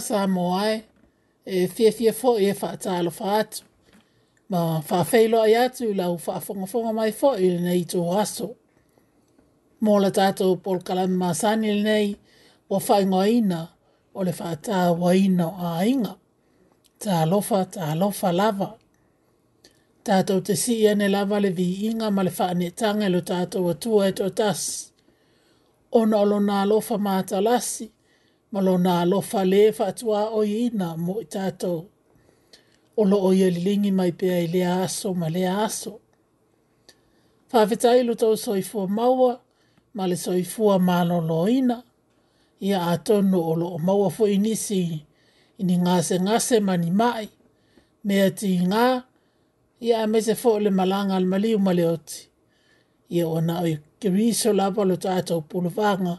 sa moai e fie fie fo e fa talo fa atu. Ma fa feilo ai atu la u fa fonga fonga mai fo il nei to aso. Mola tato por kalan masani il nei ua faigoaina o le faatāuaina o āiga talofa talofa lava tatou te sii ane lava le viiga ma le faaneetaga i lo tatou atua e toetasi ona o lona alofa matalasi ma lona alofa lē faatuāoiina mo i tatou o loo ia liligi mai pea i lea aso ma lea aso faafetai lo tou soifua maua ma le soifua malōlōina ia atono o loo maua foʻi nisi ini gasegase mani maʻi mea tigā ia a mese foʻi le malaga a le maliu ma le oti ia ua naʻo i keriso lava lo tatou pulufaga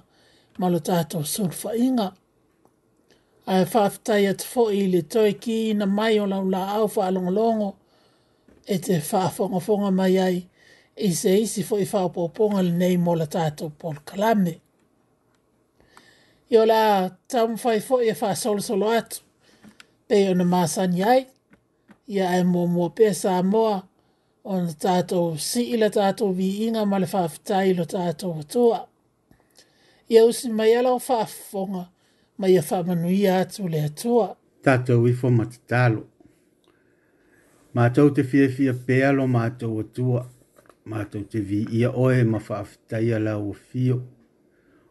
ma lo tatou sulufaʻiga ae faafetai atu foʻi i le toe kina mai o laulaau faalogologo e te faafogafoga mai ai iseisi foʻi faaopoopoga lenei mo la tatou polokalame Io la tam fai fo e fa sol sol at. Pe yo na masan yai. Ia e mo mo pe sa moa. On tato si ila tato vi inga ma le faftai lo tato tua. Ia usi mai ala o fafonga. Ma ia fa manui atu le tua. Tato wi fo matitalo. Mātou te fia fia pēalo mātou atua. Mātou te vi ia oe ma faafitaia la o fio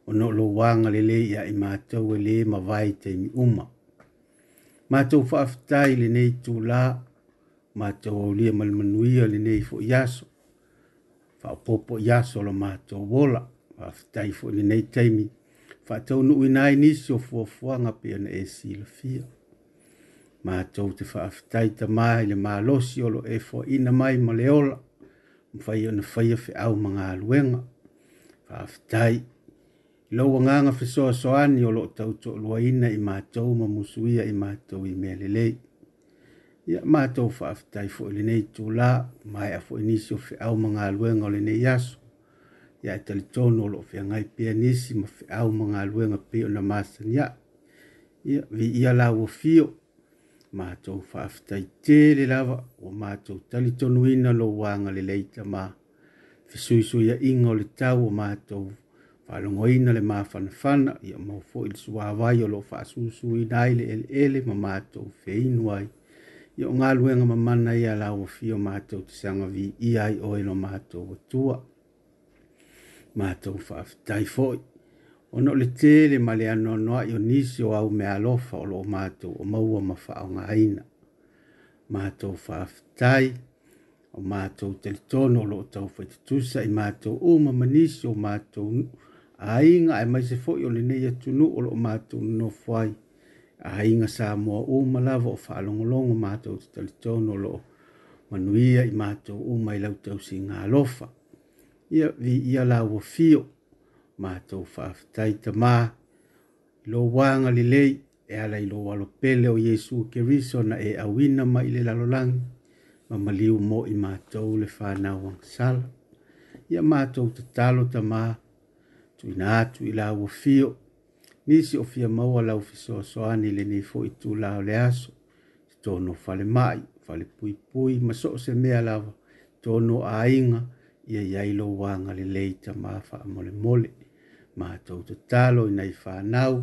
o no lo wanga le le ia i mātou e le ma vai te mi uma. Mātou whaafitai le nei tū lā, mātou au lia malmanuia le nei fo iaso, whaopopo iaso la mātou wola, whaafitai fo le nei teimi, whaatou nu inai nisi fo fuafuanga pe ana e si la fia. Mātou te whaafitai ta mai le mālosi o lo e fo ina mai ma le ola, mwhai ona whaia fe au mga aluenga, whaafitai, lau nganga fisoa soani o loo tauto luaina i mātou ma musuia i mātou i mea lelei. Ia mātou whaafitai fo ili nei tū la, mai a fo inisi o whiau ma ngā luenga o lenei yasu. Ia e tali tonu o loo whia ngai pia nisi ma whiau ma ngā luenga pia o na māsani ia. Ia vi ia la wa fio, mātou whaafitai tēle lava o mātou tali tonu ina lo wanga leleita ma. Fisuisuia inga o le tau o mātou faalogoina le mafanafana ia mau foʻi le suāvai o loo faasūsūina ai le eleele ma matou feinu ai ia o galuega mamana ia lauafia o matou vi i ai o oe lo matou atua matou faafetai fo ona o le tele ma le anoanoaʻi o nisi o au mea alofa o loo matou o maua ma faaaogāina matou faafetai o matou telitono o lo tau faitutusa i matou o ma nisi o matou ainga e mai se foi o le nei atu o lo matu no fai ainga sa mo o malavo fa long long matu tal tono lo manuia i matu o mai lau tau singa lofa ia vi ia la o fio matu fa tai tama lo wanga li lei e ala i lo walo pele o yesu ke riso na e awina mai le lalolang ma maliu mo i matu le fa na wang sal ia matu tatalo tamaa tuina atu i lauafio nisi o fia maua lau fesoasoani lenei foʻi tulā o le aso se tono falemaʻi falepuipui ma so o se mea lava tono aiga ia iai lou agalelei tamā faamolemole matou tatalo inai fanau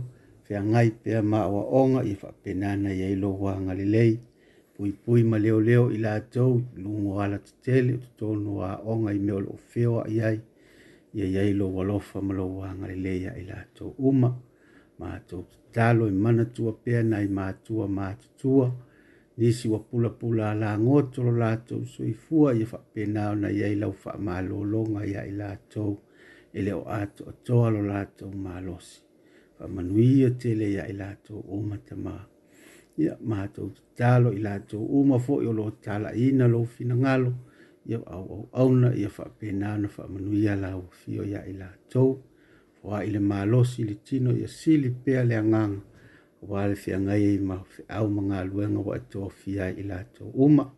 feagai pea maʻoaʻoga ia faapena ana iai lou agalelei puipui ma leoleo i latou lugoala tetele o totonu aʻoga i mea o loo feo aʻi ai ia iai lo walofa ma lo wanga le leia i la to uma ma to talo i mana tua pea nai ma tua ma tua nisi wa pula pula la ngoto lo la to so i fua fa pena na iai lo fa ma longa ia i la to ele o ato to lo la to ma losi fa manui o tele ia i la to uma te ma ia ma to talo i la to uma fo i lo tala ina lo fina ngalo ia au au auna ia fa pena na fa manu ia la o fio ia ila to wa ile malosi le tino ia sili pe ale ngang wa le fia ngai ma au manga luenga wa to fia ila to uma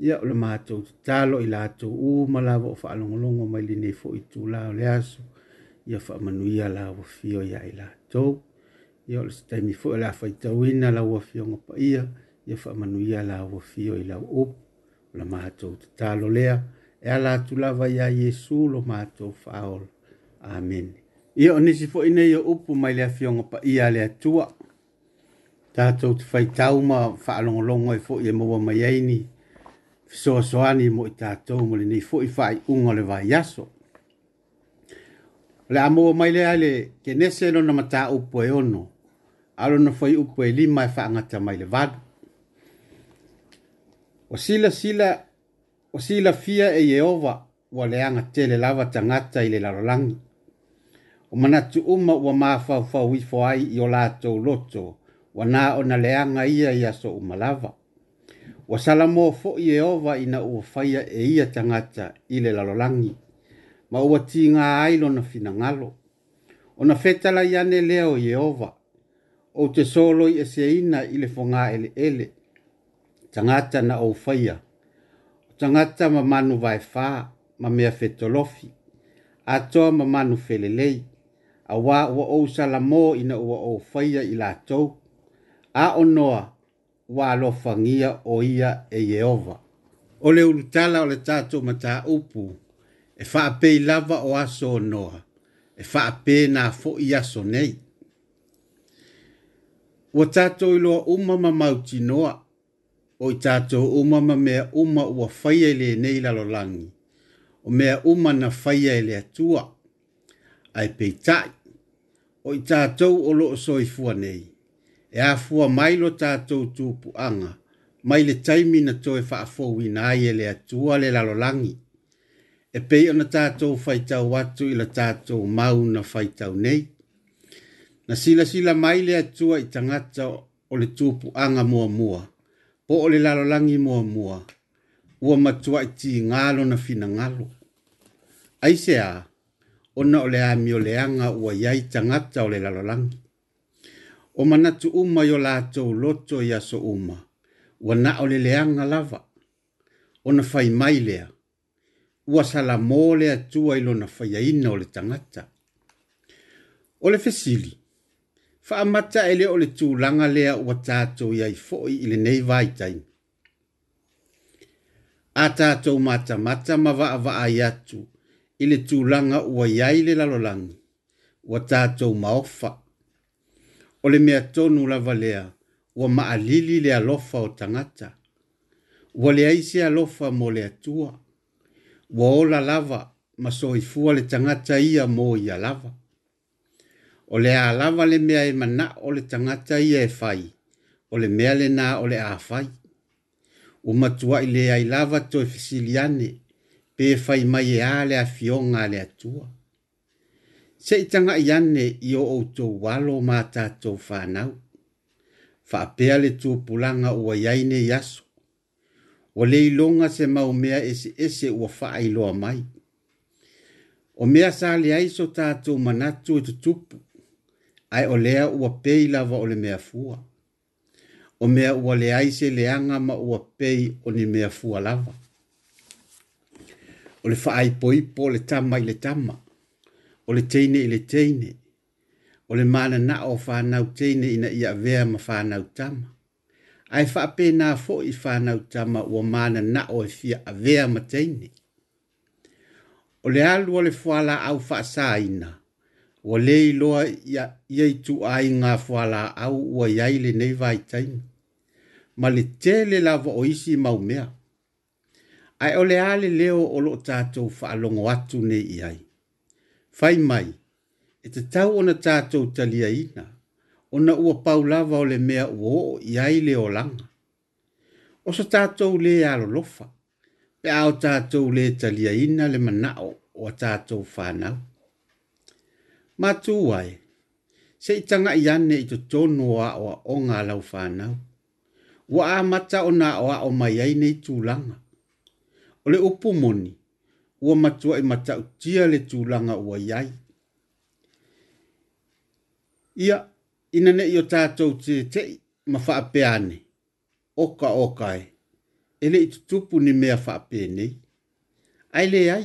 ia le ma to talo ila to u ma la vo fa long long ma li ne fo itu la le aso ia fa manu ia la o fio ia ila to ia le stai mi fo e la fa itu ina la o fio ngopa ia ia fa manu ia la o fio ila o la mātou te tālo lea, e ala tu lava Yesu Jesu lo mātou whaol. Amen. Ia o nisi fo ina ia upu mai lea fionga pa ia lea tua. Tātou te whai tauma whaalongolongo e fo ia mawa mai aini. Fisoa soani mo i tātou mo le nei fo i whai unga le vai yaso. Le amoa mai lea le ke nese lona mata upu e ono. Alona fo i upu e lima e whaangata mai le vadu. O sila sila, o sila fia e Yehova, wa leanga tele lava tangata i le larolangi. O manatu uma wa mafau fau i fuai i o lato loto, wa na o na leanga ia ia so umalava. Wa salamo fo i Yehova ina ua faya e ia tangata i le larolangi. Ma ua ti ngā ailo na finangalo. O na fetala iane leo Yehova. O te solo i eseina i le fonga ele. ele tangata na o faia. O tangata ma manu vai fa, ma mea fetolofi. A toa ma manu felelei. A wā ua o sala mō ina ua o faia i la tau. A o noa, wā lo fangia o ia e Yehova. O le urutala o le tato ma tā upu, e wha apei lava o aso o noa, e wha apei nā fo i aso nei. Ua tato i loa umama mauti noa, o i tātou uma ma mea uma ua whaia i nei lalo langi. O mea uma na whaia i atua. Ai pei tai. O i tātou o loo soi fua nei. E a fua mai lo tātou tūpu anga. Mai le taimi na toe whaafou i nai e le atua le lalo langi. E pei ona tātou whaitau watu i la tātou mau na whaitau nei. Na sila sila mai le atua i tangata o le tūpu anga mua mua o o le lalolagi mua mua ua matua i ngalo na finagalo ai se a ona o le amioleaga ua iai tagata o le lalolagi o manatu uma yo la tau loto i so uma ua na o le leaga lava ona fai mai lea ua salamole le atua i na fai o le tagata o le fesili faamata e leo o le tulaga lea ua tatou iai foʻi i lenei vaitaini a tatou matamata ma vaavaai atu i le tulaga ua iai le lalolagi ua tatou maofa o le mea tonu lava lea ua maʻalili le alofa o tagata ua leai se alofa mo le atua ua ola lava ma soifua le tagata ia mo ia lava o le a le mea e mana o le tangata i e fai, o le mea le nā o le a fai. O matua i le ai lava to e fisiliane, pe e fai mai e a le a fionga le atua. Se i tanga i ane i o o to walo mā tātou fa whaapea le tū pulanga ua iaine i aso, o le ilonga se mau mea ese ese ua wha loa mai. O mea sa le aiso tātou manatu e tutupu, ai o lea ua pei lava o le mea fua. O mea ua le aise leanga ma ua pei o ni mea fua lava. O le whaai poipo le tama i le tama. O le teine i le teine. O le mana na o whanau teine ina ia vea ma whanau tama. Ai whaape nā fo i whanau tama ua mana na o e fia a vea ma teine. O le alu o le fuala au whaasa inaa o le loa ia i tu ai ngā whala au ua iai le nei vai tain. Ma le tele la o isi mau mea. Ai ole ale leo o lo tātou whaalongo atu nei iai. Fai mai, e te tau ona tātou talia ina, ona ua pau lava o le mea ua o iai le o langa. O sa tātou le alo lofa, pe ao tātou le talia ina le manao o tātou whanau. Matu wai, se itanga iane i tutono wa o o ngā lau whānau. Wa a mata o nā o o mai ai nei tūlanga. O le upu moni, ua matua i mata utia le tūlanga ua iai. Ia, ina ne i o tātou te te mawha apeane, oka oka e, ele i tutupu ni mea wha apene. Ai le ai,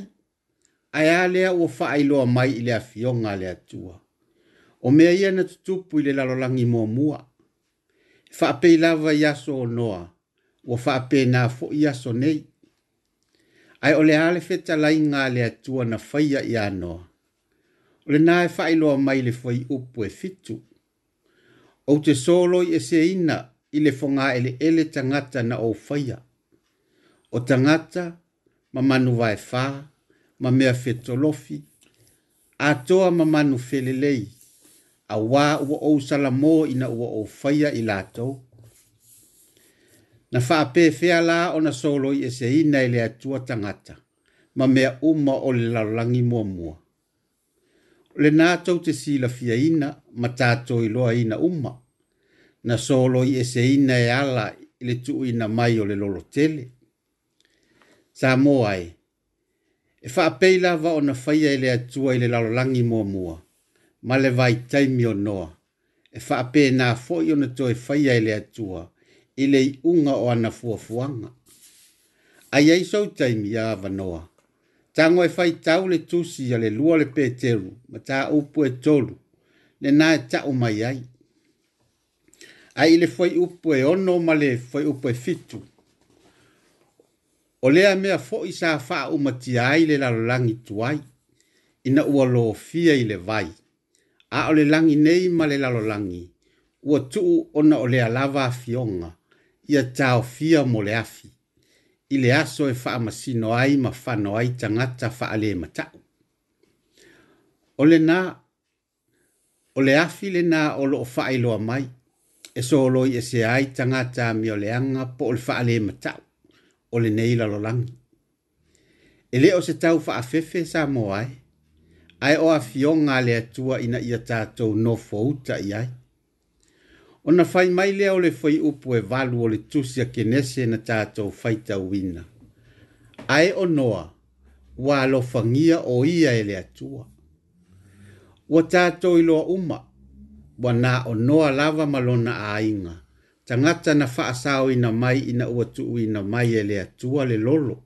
ae a lea ua mai i le afioga le atua o mea ia na tutupu mo mua lalolagi muamua e faapei lava i aso o noa ua faapenā foʻi aso nei ae o le a le fetalaiga a le atua na faia iā no o lenā e mai le foi upu e fitu o te solo i e ina ile fonga e ele ele tagata na ou faia o tagata mamanu manu vaefā ma mea fetolofi, atoa ma manu felelei, a wā ua ou salamō ina ua ou faya i lātou. Na faa pē fea la o na solo i ese ina ele atua tangata, ma mea uma o le lalangi mua mua. Le nātou te sila fia ina, ma tātou i loa ina uma, na solo i ese ina e ala ile tuu ina mai o le lolo tele. Sa moa e, e fa peila va ona faia ile atua ele lalo langi mo mua ma le vai taimi o noa e fa pe na fo i ona toi faia ile atua Ele i unga o ana fua fuanga a ia iso taimi a va noa tango e fai tau le tusi a le lua le peteru ma ta upu e tolu le na e ta umai ai a ile fai upu e ono ma le fai upu e fitu o lea mea foʻi sa faaumatia ai le lalolagi tuai ina ua lofia i le vai a o le lagi nei ma le lalolagi ua tuu ona o le alava afioga ia taofia mo le afi i le aso e faamasino ai ma fano ai tagata faale mataʻu o lenā o le afi lenā o loo faailoa mai e soholoi ese ai tagata miʻoleaga po o le faale mataʻu o le nei lalolagi e leo se tau faafefe sa mo ai ae o afioga a le atua ina ia tatou no uta i ai ona fai mai lea o le fai upu e valu o le tusi a kenese na tatou faitauina Ai o noa ua alofagia o ia e le O ua i iloa uma ua na o noa lava ma lona aiga tangata na faasao ina mai ina ua tuu ina mai e le atua le lolo.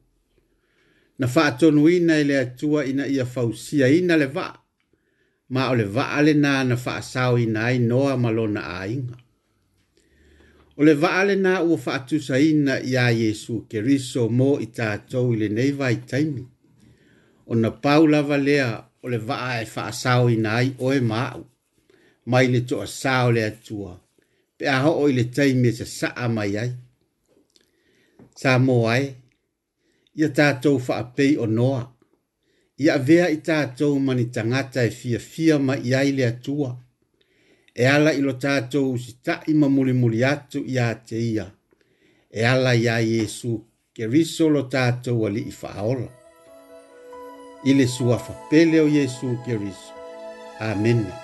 Na faatonu ina e le atua ina ia fausia ina le vaa. Ma ole le vaa le na na faasao ina ai noa malona a inga. Ole le vaa le na ua faatusa ina ia Yesu keriso mo ita tātou i le neiva i taimi. O na paula valea o le vaa e faasao ina ai oe mau. Mai le toa sao le Mai le toa sao le atua pe a ho ile tai me se sa mai ai sa mo ai ia ta tou fa pe o noa ia vea i ta mani tangata e fia fia ma ia ile atua e ala ilo ta tou si ta i ma muli muli atu ia te ia e ala ia Jesu ke riso lo ta tou ali i faola ile sua fa pele o Jesu ke riso amen amen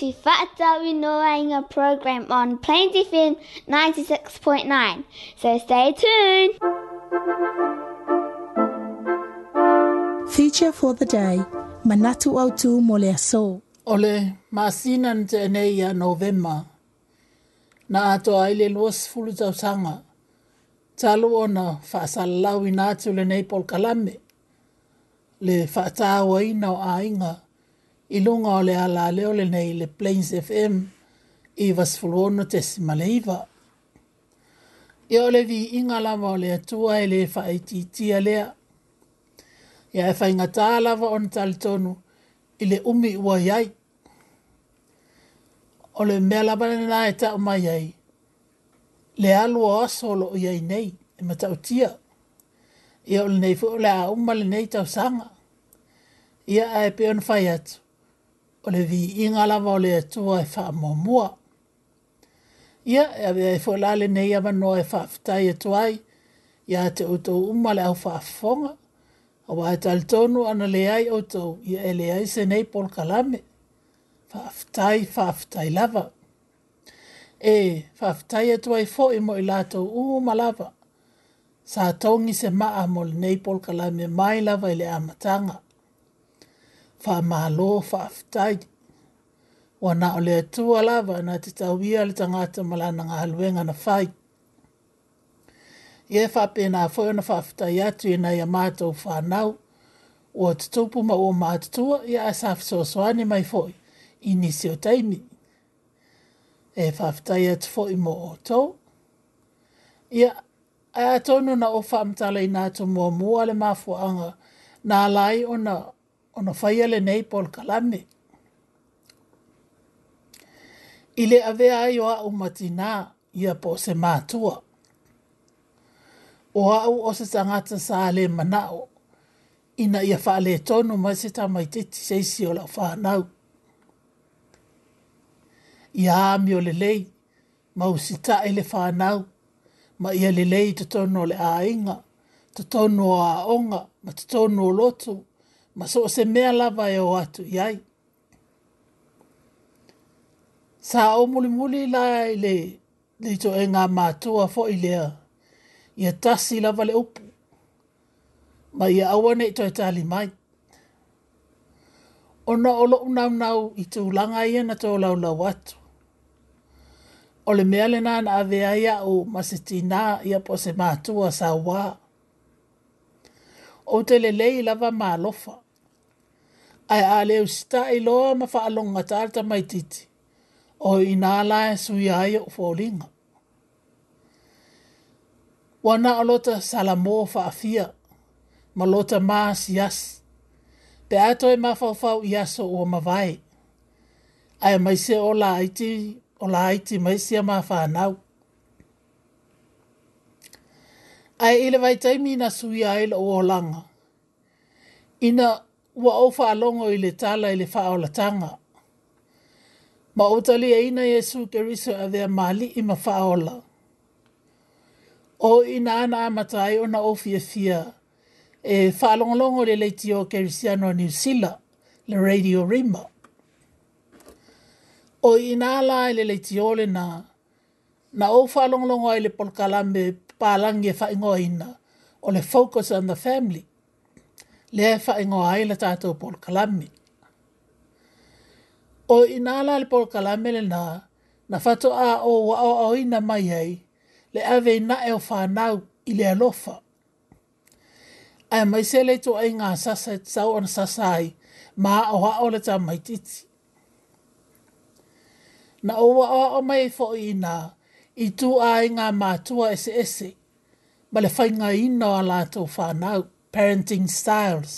to Fatawi Noanga program on Plains FM 96.9. So stay tuned. Feature for the day, Manatu Autu Molea So. Ole, masina nte enei ya novema. Na ato aile luos fulu tau sanga. Talu ona fa'asalalau ina atu le nei polkalame. Le fa'atawa ina o ainga. inga i lunga o le ala leo le nei le Plains FM i vasfuluono te simaleiva. I o le vi inga lava o le atua e le whaetitia lea. Ia e whainga tā lava on tali tonu i le umi ua iai. O le mea lava le nā e tau mai iai. Le alua o solo o iai nei e matau tia. Ia o le nei fu o le a umma le nei tau sanga. Ia a e peon fai atu o le vi inga la vole le atua e wha mua. Ia, e awe e fo lale nei ama noa e wha fitai e tuai, ia te uto uma le au wha fonga, a wae tal tonu ana le ai uto, ia e le ai se nei pol kalame, wha fitai, wha fitai lava. E, wha fitai e tuai fo i mo i lato uma lava, sa tongi se ma amol nei pol kalame mai lava i le amatanga fa whamalo whaftai. Wa na ole tu ala va na te tauia le tangata malana nga halwenga na whai. Ie whape nā whoi na whaftai atu e nei a mātou whanau. O te tupu ma o mātutua i a safso soane mai foi i nisi o teimi. E whaftai atu foi mo o tau. Ia a tonu na o whamtale i nātou mua mua le mafuanga na lai ona ona faia lenei po le kalame i le avea ai o a'u ia po se mātua o a'u o se tagata sa lē mana'o ina ia fa'alētonu mai se tamaitiiti seisi o la'u fānau ia ami o lelei ma usita'i le fānau e ma ia lelei totonu o le āiga totonu o a'oga ma totonu o lotu ma so se mea lava e o atu iai. Sa o muli muli la i le, le to e ngā mātua fo i lea, i a tasi lava le upu, ma i a awane i to e tali mai. O na o lo unau nau i tū langa i e na tō lau lau atu. O le mea le nāna a vea ia o masiti nā ia po mātua sa waa o te lelei lava malofa. Ai a leo sita i loa ma whaalonga tārta mai titi. O i nā lai sui ai o fōlinga. Wana o lota salamō whaafia. Ma lota maas yas. Pe ato e mawhawhau iaso o mawai. Ai mai se o la aiti, o la aiti mai se a mawhanau. ai ile vai tai mina suia ai o olanga ina wa o fa longo ile tala ile fa o tanga ma o tali ai e na yesu keriso ave mali i ma fa o ina ana matai ona o na fia e fa longo longo le leti o kerisiano ni sila le radio rima o ina la ile leti ole na na o fa longo longo ai le polkalambe pālangi e whaingo ina o le focus on the family. Le e whaingo ai le tātou Paul Kalami. O inala le Paul Kalami le nā, na whato a o wa o o ina mai ei, le ave na e o whanau i le alofa. Ai mai se le tō ai ngā sasa tau an sasa ai, mā o ha o le tā mai titi. Na o wa o mai fo i nā, i tu ai ngā mātua ese ese, ma le whainga ino a lātou whānau, parenting styles.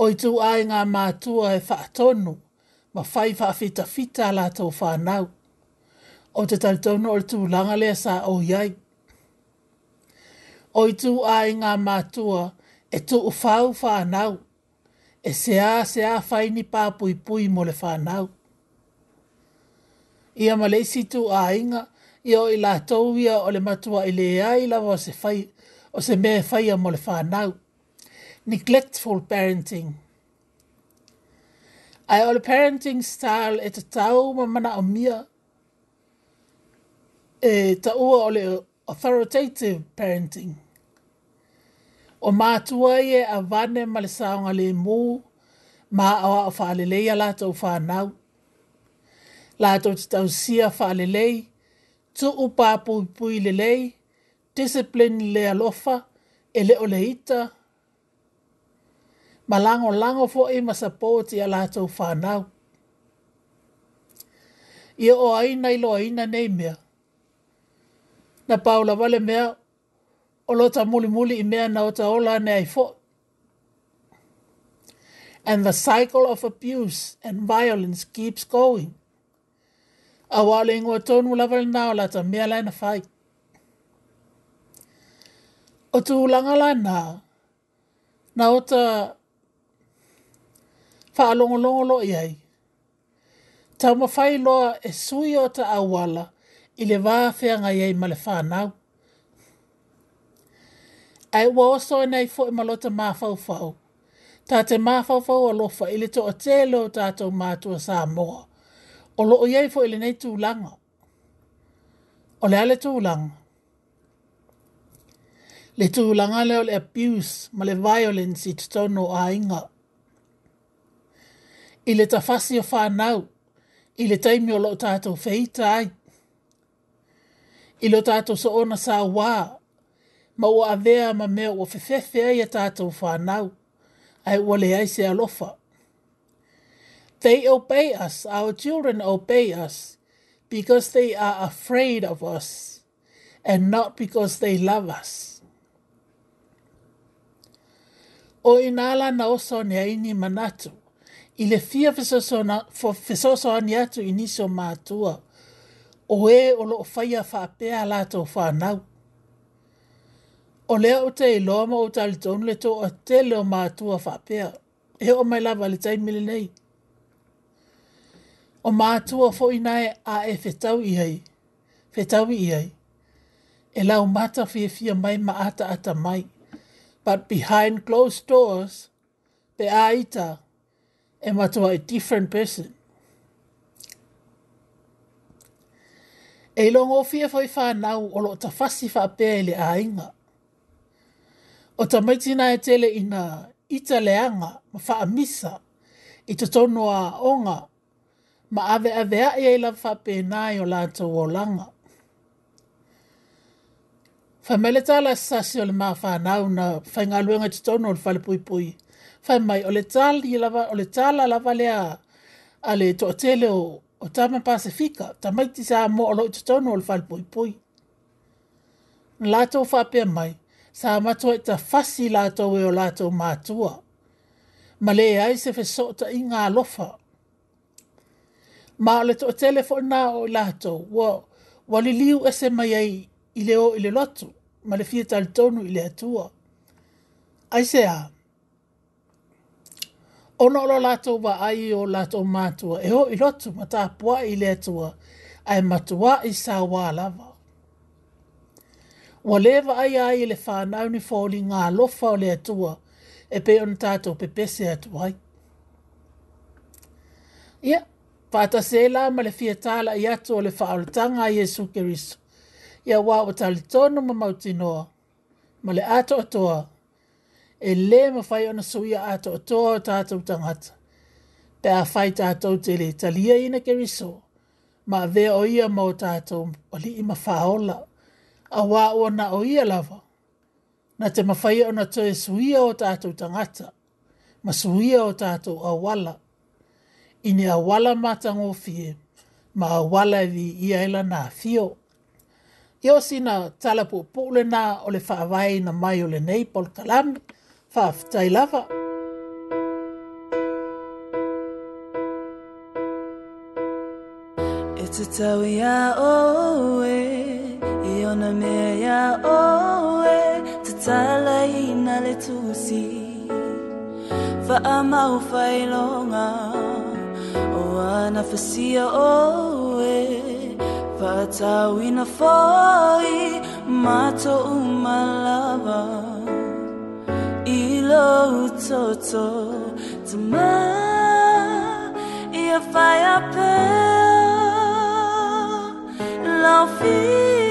O i tu ai ngā mātua e whaatonu, ma whai whaafita fita a lātou whānau, o te tautono o tu langa lea sa o iai. O i tu ai ngā mātua e tu u whau whānau, e se a se a whaini pāpui pui mo le whānau ia ma le situ a inga ia o i la tau ia o le matua i le ai lawa o se fai o se mea fai a mo le whanau. Neglectful parenting. Ai o le parenting style e te tau ma mana o mia e ta ua o le authoritative parenting. O mātua ie a vane ma le saonga le mū ma awa o whaaleleia la tau whanau la to tau sia fa le lei to u pa pu le lei discipline le alofa e le oleita malango lango fo e ma support ia la to fa nau ia o aina i lo aina nei mea na paula vale mea o lota muli muli i mea na o ta ola ne ai fo and the cycle of abuse and violence keeps going a wale ingo tonu lawa lina o lata mea lai na fai. O tu ulanga lai na, na o ta faa lo iai. Ta uma fai loa e sui o ta awala i le waa fea ngai ei male faa nau. Ai ua oso e nei fo i e malota maa fau fau. Ta te maa fau fau alofa i le to o te leo tatou mātua sa moa o lo o yei fo ele nei tu langa. O le ale tu langa. Le tu langa leo le abuse ma le violence i tutono a inga. I le ta fasi o whanau, i le taimi o lo tato feita ai. I lo tato so ona sa wā, ma ua avea ma mea ua fefefea i a tato whanau, ai ua le aise alofa. lofa. They obey us, our children obey us, because they are afraid of us and not because they love us. O inala na oso ni aini manatu, ile fia fesoso ani atu inisio maatua, o e o lo faia faapea lato whanau. O lea o te iloa ma o tali tonu le to o te leo maatua faapea, e o mai lava le taimile nei. Le o mātua fo i nae a e whetau i ai. Whetau i ai. E lau mata fia fia mai ma ata ata mai. But behind closed doors, pe aita e matua a different person. E ilong o fia fo i whanau o lo ta fasi wha pē e le a inga. O ta maitina e tele ina ita leanga ma wha a misa i te a onga ma ave ave a ia ila fa pe na yo la to wolanga fa meleta la sa si ol ma fa na una fa nga lu nga tso no fa le pui pui fa mai ole tal di la ole tal la va a ale to tele o o tama pacifica tama ti sa mo lo tso no fa le pui pui la to fa mai sa e ma to ta fa la to we o la to ma tua ma le ai se fe so ta lofa ma le to telefon na o lato wo wa le liu ese mai ai i o i le ma le fia tal tonu ile le atua ai se a ona o lato ba ai o lato matua e o i lotu ma ta pua i le atua ai matua i sa wa lava wa le va ai ai le fa na ni fo li nga lo fa le atua e pe on tato pe pese atua ai yeah. Fata se la ma le fia tala i ato le whaarutanga a Jesu Kirisu. Ia wā o tali tono ma mauti noa. Ma le ato atoa. E le ma fai ona suia ato atoa o tātou tangata. Pe a fai tātou te le talia ina Kirisu. Ma ve o ia ma o tātou o li ima whaola. A wā o na o ia lava. Na te ma fai ona toe suia o tātou tangata. Ma suia o tātou awala. wala i ne awala matango fie, ma awala vi ia ela na fio. Io sina tala po pole na o le whaavai na mai o le nei pol kalam, whaafitai lava. Te tau ia oe, i ona mea ia oe, te tala i na le tusi, wha a mau whailonga. Wha a whailonga. wanafasia owe fatawina foi mato umalava ilo utoto tama ia faiapea fi.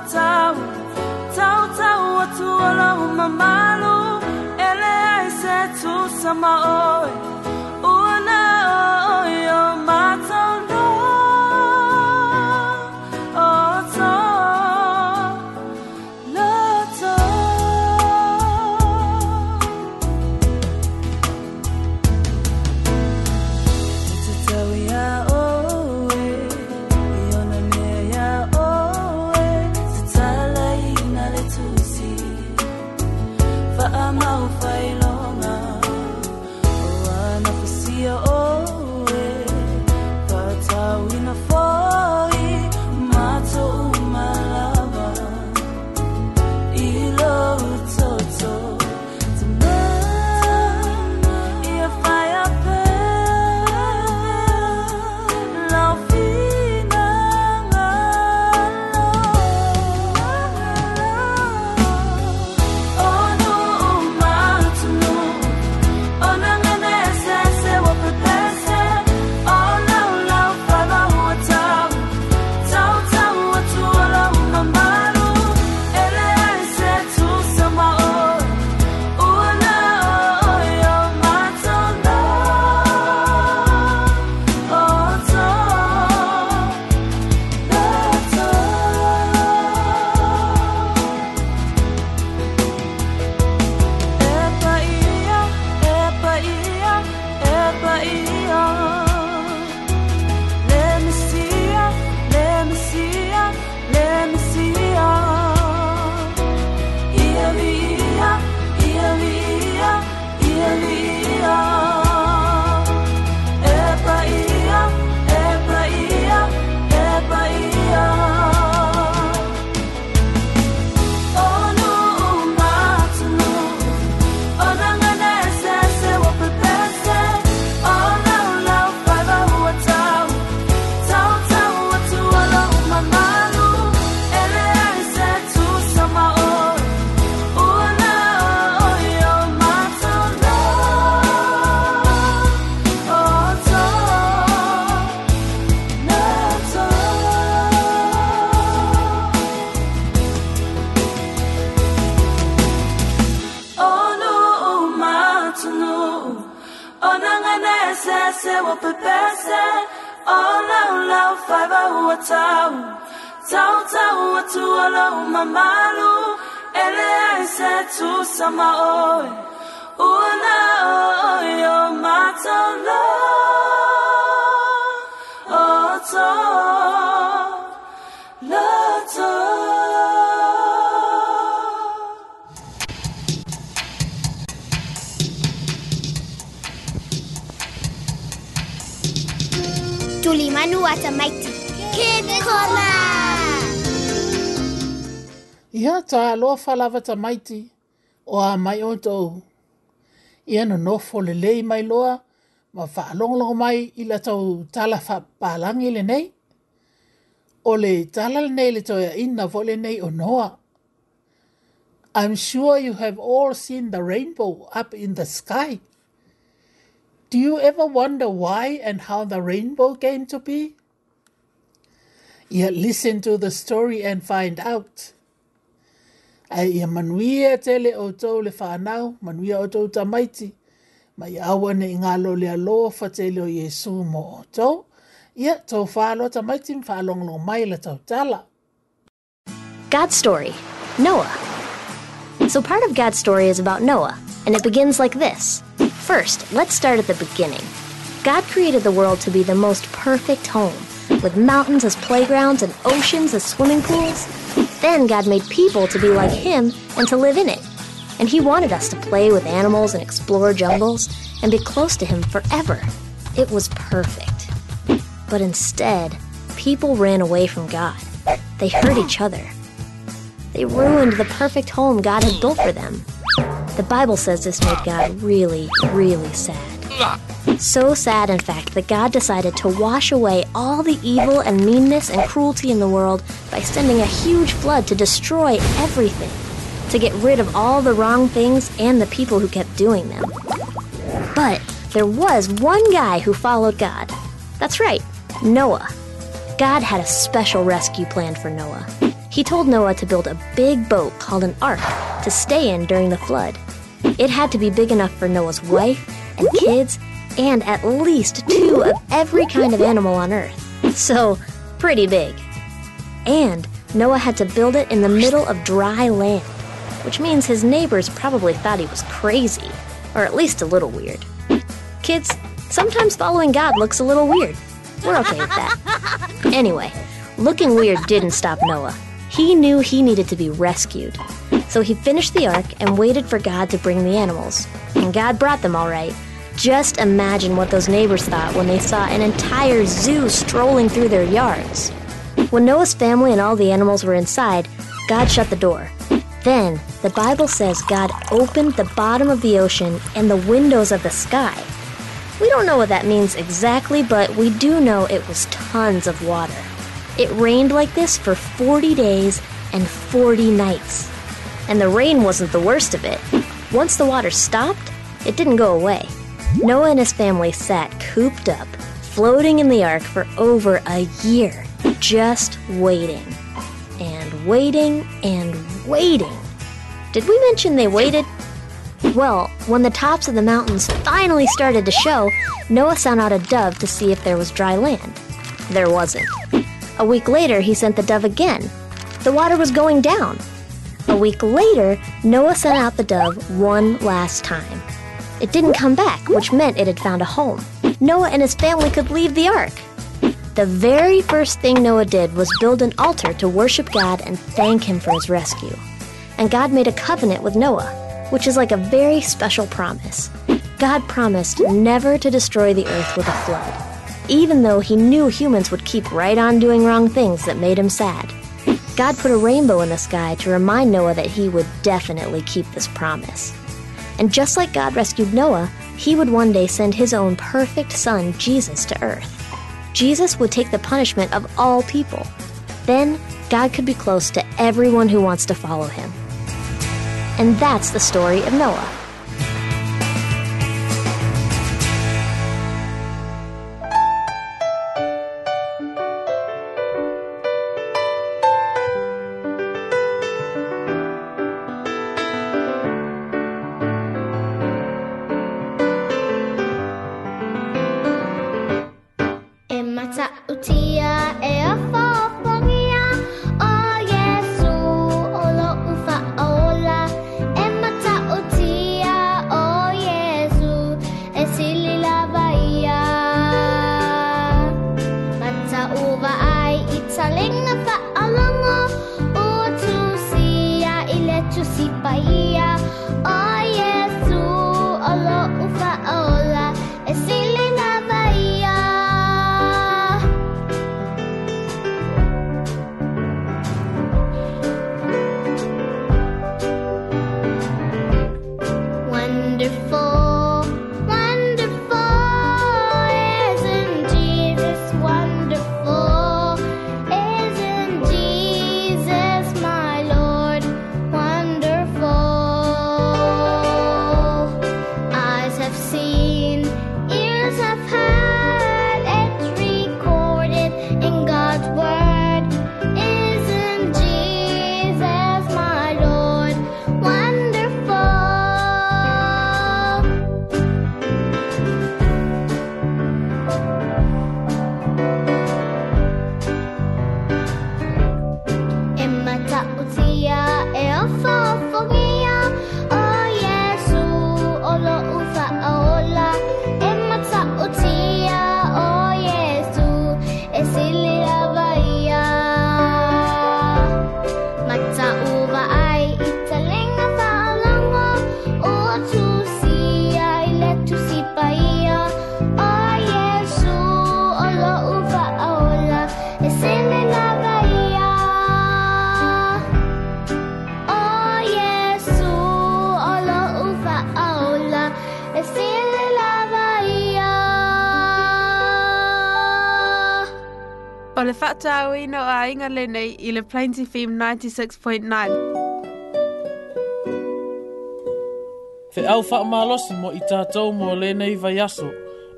watahu tautau atu alaumamalu ele aisetusamaoe tuata maiti. Kene kona! Ia ta aloa falava ta maiti o a mai o tou. Ia no nofo le lei mai loa ma whaalongolongo mai i la tau tala whapalangi le nei. O le tala le nei le toia ina vole nei o noa. I'm sure you have all seen the rainbow up in the sky. Do you ever wonder why and how the rainbow came to be? Yet listen to the story and find out. Ai ia manuia tele o tau le whanau, manuia o tau tamaiti, mai awa ne ngalo le aloa whatele o Yesu mo o tau, ia tau whālo tamaiti mwhalonglo mai le tau tala. God's story, Noah. So part of God's story is about Noah, and it begins like this first, let's start at the beginning. God created the world to be the most perfect home, with mountains as playgrounds and oceans as swimming pools. Then God made people to be like Him and to live in it. And He wanted us to play with animals and explore jungles and be close to Him forever. It was perfect. But instead, people ran away from God. They hurt each other. They ruined the perfect home God had built for them. The Bible says this made God really, really sad. So sad, in fact, that God decided to wash away all the evil and meanness and cruelty in the world by sending a huge flood to destroy everything, to get rid of all the wrong things and the people who kept doing them. But there was one guy who followed God. That's right, Noah. God had a special rescue plan for Noah. He told Noah to build a big boat called an ark to stay in during the flood. It had to be big enough for Noah's wife and kids and at least two of every kind of animal on Earth. So, pretty big. And Noah had to build it in the middle of dry land, which means his neighbors probably thought he was crazy, or at least a little weird. Kids, sometimes following God looks a little weird. We're okay with that. Anyway, looking weird didn't stop Noah. He knew he needed to be rescued. So he finished the ark and waited for God to bring the animals. And God brought them all right. Just imagine what those neighbors thought when they saw an entire zoo strolling through their yards. When Noah's family and all the animals were inside, God shut the door. Then, the Bible says God opened the bottom of the ocean and the windows of the sky. We don't know what that means exactly, but we do know it was tons of water. It rained like this for 40 days and 40 nights. And the rain wasn't the worst of it. Once the water stopped, it didn't go away. Noah and his family sat cooped up, floating in the ark for over a year, just waiting and waiting and waiting. Did we mention they waited? Well, when the tops of the mountains finally started to show, Noah sent out a dove to see if there was dry land. There wasn't. A week later, he sent the dove again. The water was going down. A week later, Noah sent out the dove one last time. It didn't come back, which meant it had found a home. Noah and his family could leave the ark. The very first thing Noah did was build an altar to worship God and thank Him for His rescue. And God made a covenant with Noah, which is like a very special promise. God promised never to destroy the earth with a flood even though he knew humans would keep right on doing wrong things that made him sad. God put a rainbow in the sky to remind Noah that he would definitely keep this promise. And just like God rescued Noah, he would one day send his own perfect son, Jesus, to earth. Jesus would take the punishment of all people. Then, God could be close to everyone who wants to follow him. And that's the story of Noah. whainga lenei i le Plains FM 96.9. Te au wha malosi mo i tātou mo lenei vai aso.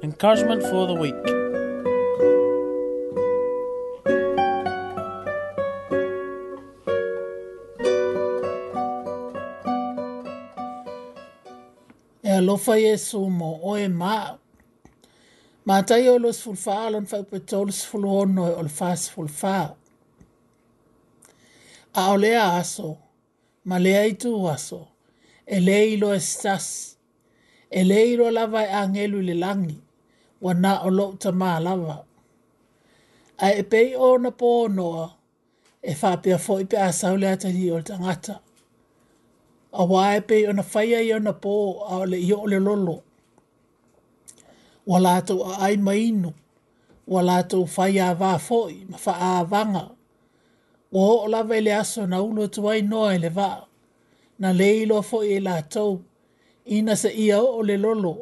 Encouragement for the week. E alofa Yesu mo oe maa. Mātai o alon fai petol sfulu ono e olfa Mātai o los fulfa alon fai petol sfulu ono e olfa sfulfa a o lea aso, ma lea i tu aso, e lei lo estas, e, e lei lava e angelu le langi, wa na o lo ma lava. A e pei o na po noa, e fa pia fo i pia asau lea ta o tangata. A wa e pei o na faya i o na po a o le i o le lolo. Wa la a ai mainu, wa la tu faya va fo i, ma fa a vanga, ua o lava i le aso na ulu atu ai noa i le na le fo foʻi e i latou ina saʻia oo le lolo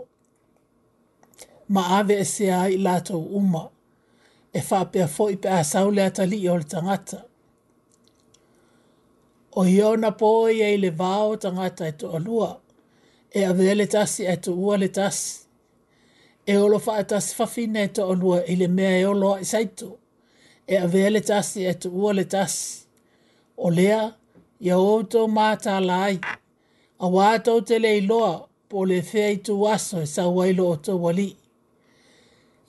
ma ave esea ai i latou uma e faapea foʻi pe a sau le atalii o le tangata. o ia na po e le vao o tagata e toʻalua e avea le tasi e tuua le tasi e olo faatasi fafina e toʻalua e i le mea e olo aʻi e avea le tasi e tuua le tasi. O lea, ia outou mātā lai. A wātou te lei loa, po le fea i tu aso e sa wailo o tō wali.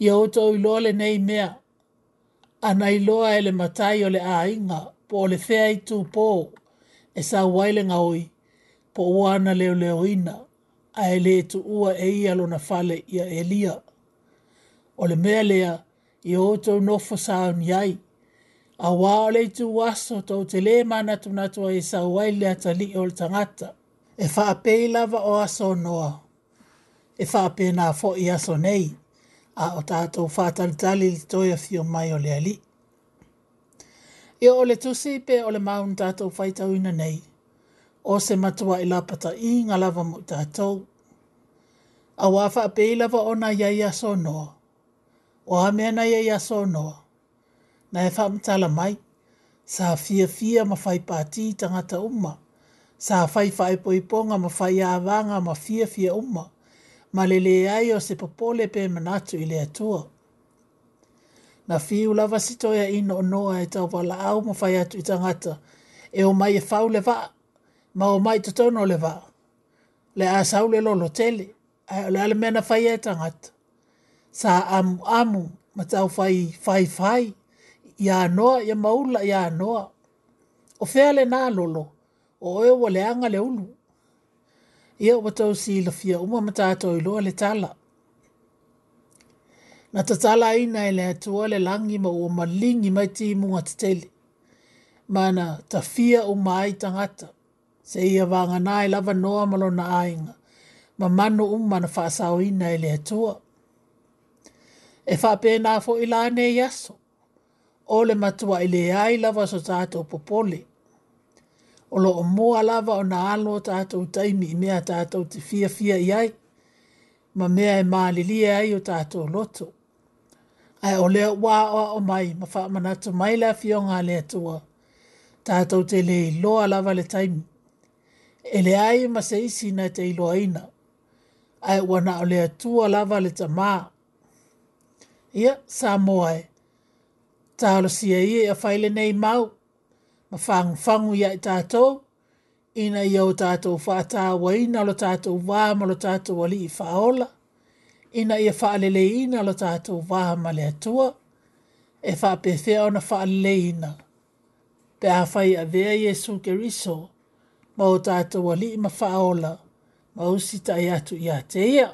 Ia outou i loa le nei mea. Ana i loa e le matai o le a inga, po le fea i tu pō e sa waile nga oi, po wana leo leo ina, a ele e tu ua e ia na fale ia elia. O le mea lea, i ōtou nofo sāu ni ai. A wāle tu waso tau te le mana tu natua i sā waile a tali o le tangata. E wha lava o aso noa. E wha pē nā fo aso nei. A o tātou wha tali tali li toia fio mai o le ali. E o le tusi pē o le maun tātou whai tau ina nei. O se matua i lapata i ngalava mo tātou. A wāwha pē lava o nā iai aso noa o a mea nei e aso noa. Na e whamtala mai, sa fia fia ma whai pāti i tangata umma, sa po whai poiponga ma whai awanga ma fia fia umma, ma lele ai o se popole pe manatu i lea tua. Na fiu lava sitoia ino o noa e tau wala au ma whai atu i tangata, e o mai e whau le vaa, ma o mai totono le vaa. Le a saule lolo tele, ai ole ale mena whai e tangata sa amu amu ma tau fai fai fai ia noa ia maula ia noa o fea le nā lolo o e o le anga le ulu ia o tau si la fia uma ma tātou iloa le tala na tatala ina ele atua le langi ma ua malingi mai ti timuga tetele ma na tafia uma ai tagata seia vaganā e lava noa ma na ainga ma mano uma na faasaoina e le atua e fa pe na fo ila ne yaso o le matua ile ai lava so tato popole o lo o mo lava o na alo tato taimi me tato te fia fia iai ma mea e malili e ai o tato loto ai o le wa o o mai ma fa mana tu mai la fio le tua tato te le lo lava le taimi ele ai ma se na te ilo aina ai wana o le tua lava le tamaa ia sa moae. Ta sia ia ia faile nei mau, ma fangu fangu ia i tātou, ina ia o tātou whātā ina lo tātou wā lo tātou wali i whaola, ina ia whaalele ina lo tātou wā ma le atua, e whaapethea ona whaalele ina. Pe a whai a vea Jesu ke riso, ma o tātou wali i ma whaola, ma usita i atu i a teia.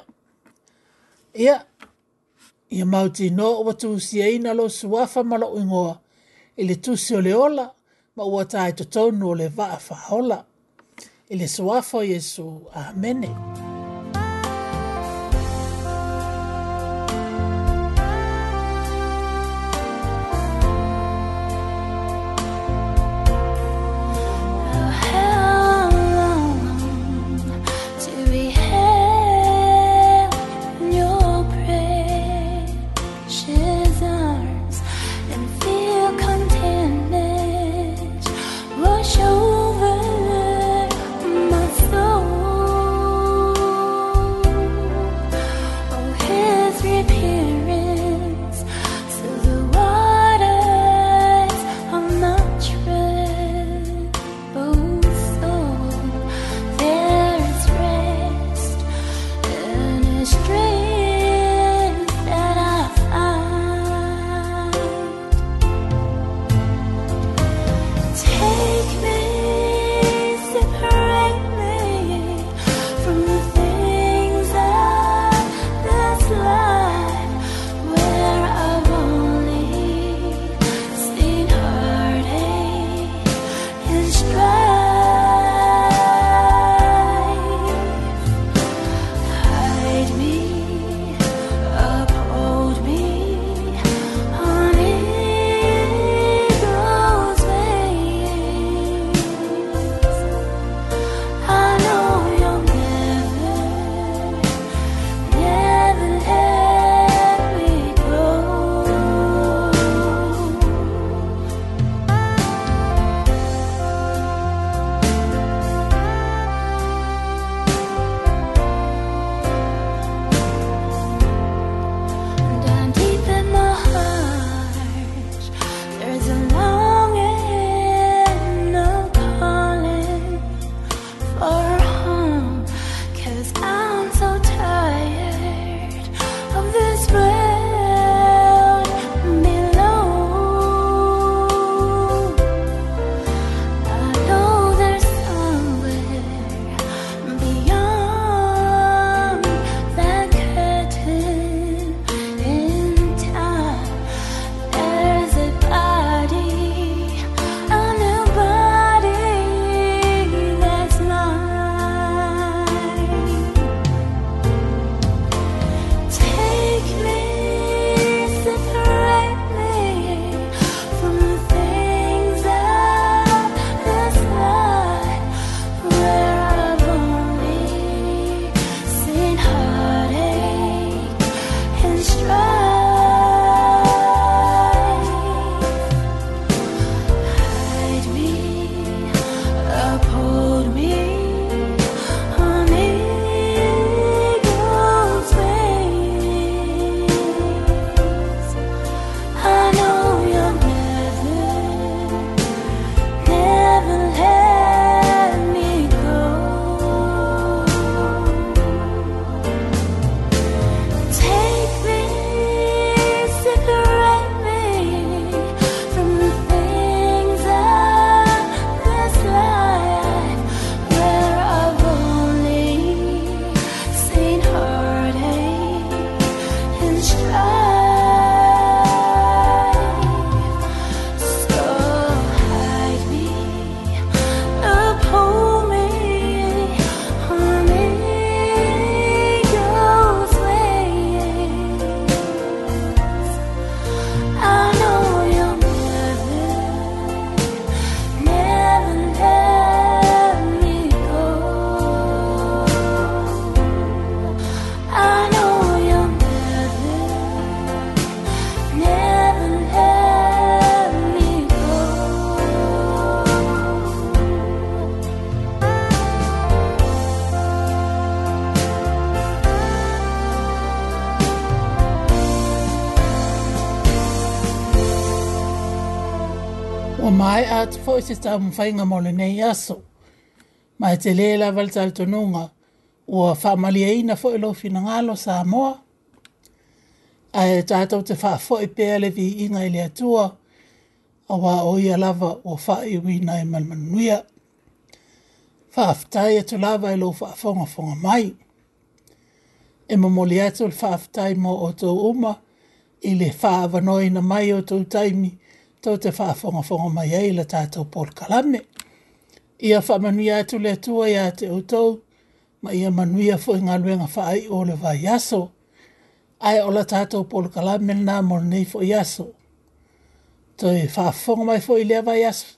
Ia, ia mau tino o watu usiaina e lo suafa malo ingoa, ili tusi o leola, ma ua tae totonu o le vaa faola. Ili suafa Yesu, amene. Amen. mai at fo isi ta mwhainga mole nei aso. Mai te leila valta al tonunga ua whamali e ina fo lo fina ngalo sa moa. Ai tātou te wha fo i vi inga ili atua a wā o ia lava o wha i wina i malmanuia. Wha aftai atu lava ilo e fa fonga fonga mai. E mamoli atu l wha aftai mo o tō uma ili wha avanoi na mai o tō taimi ili tau te whaafonga fonga mai ai la tātou Paul Kalame. Ia whamanuia atu le tua ia te utou, ma ia manuia fo inga luenga whaai o le vai aso. Ai o la tātou Paul Kalame nā mor nei fo i aso. Tau e whaafonga mai fo i lea vai aso.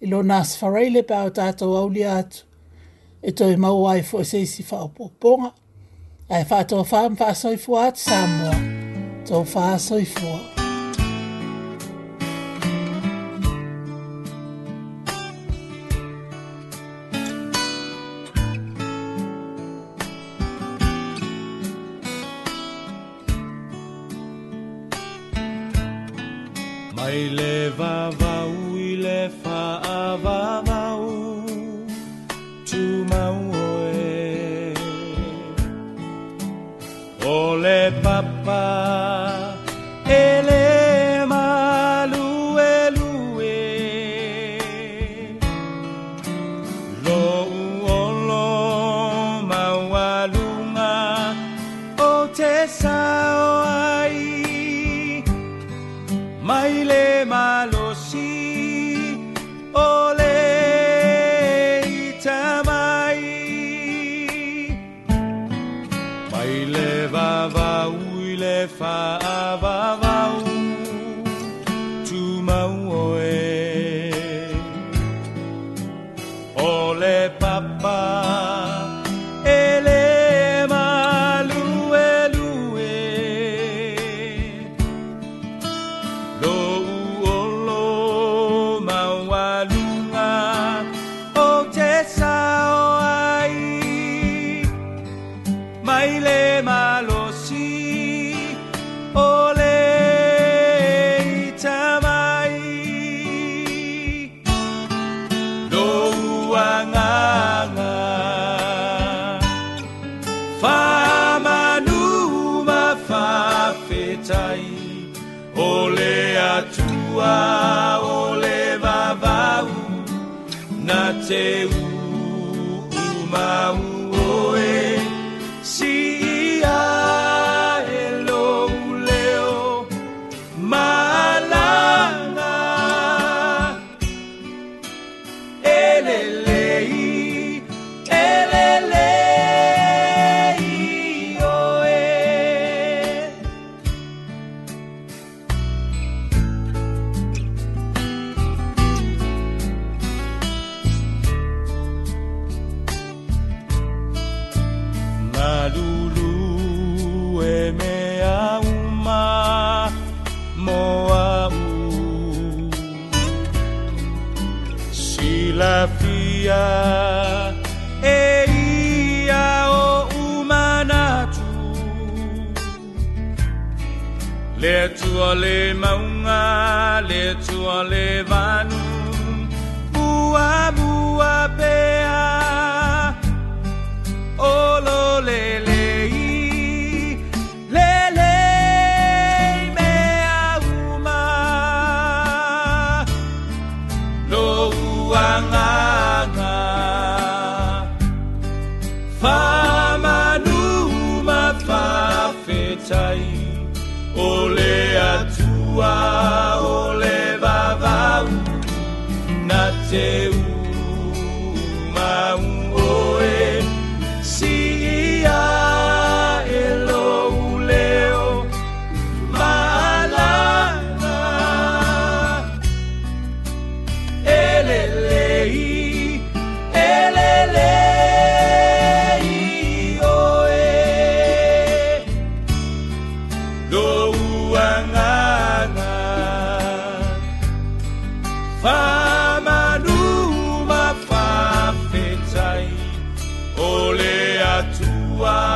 Ilo nās whareile pa o tātou au lia atu. E tau e mau ai fo i seisi whaopoponga. Ai whaatoa whaam whaasoi fuat Samoa. Tau whaasoi fuat. vavau i le tu o le papa tua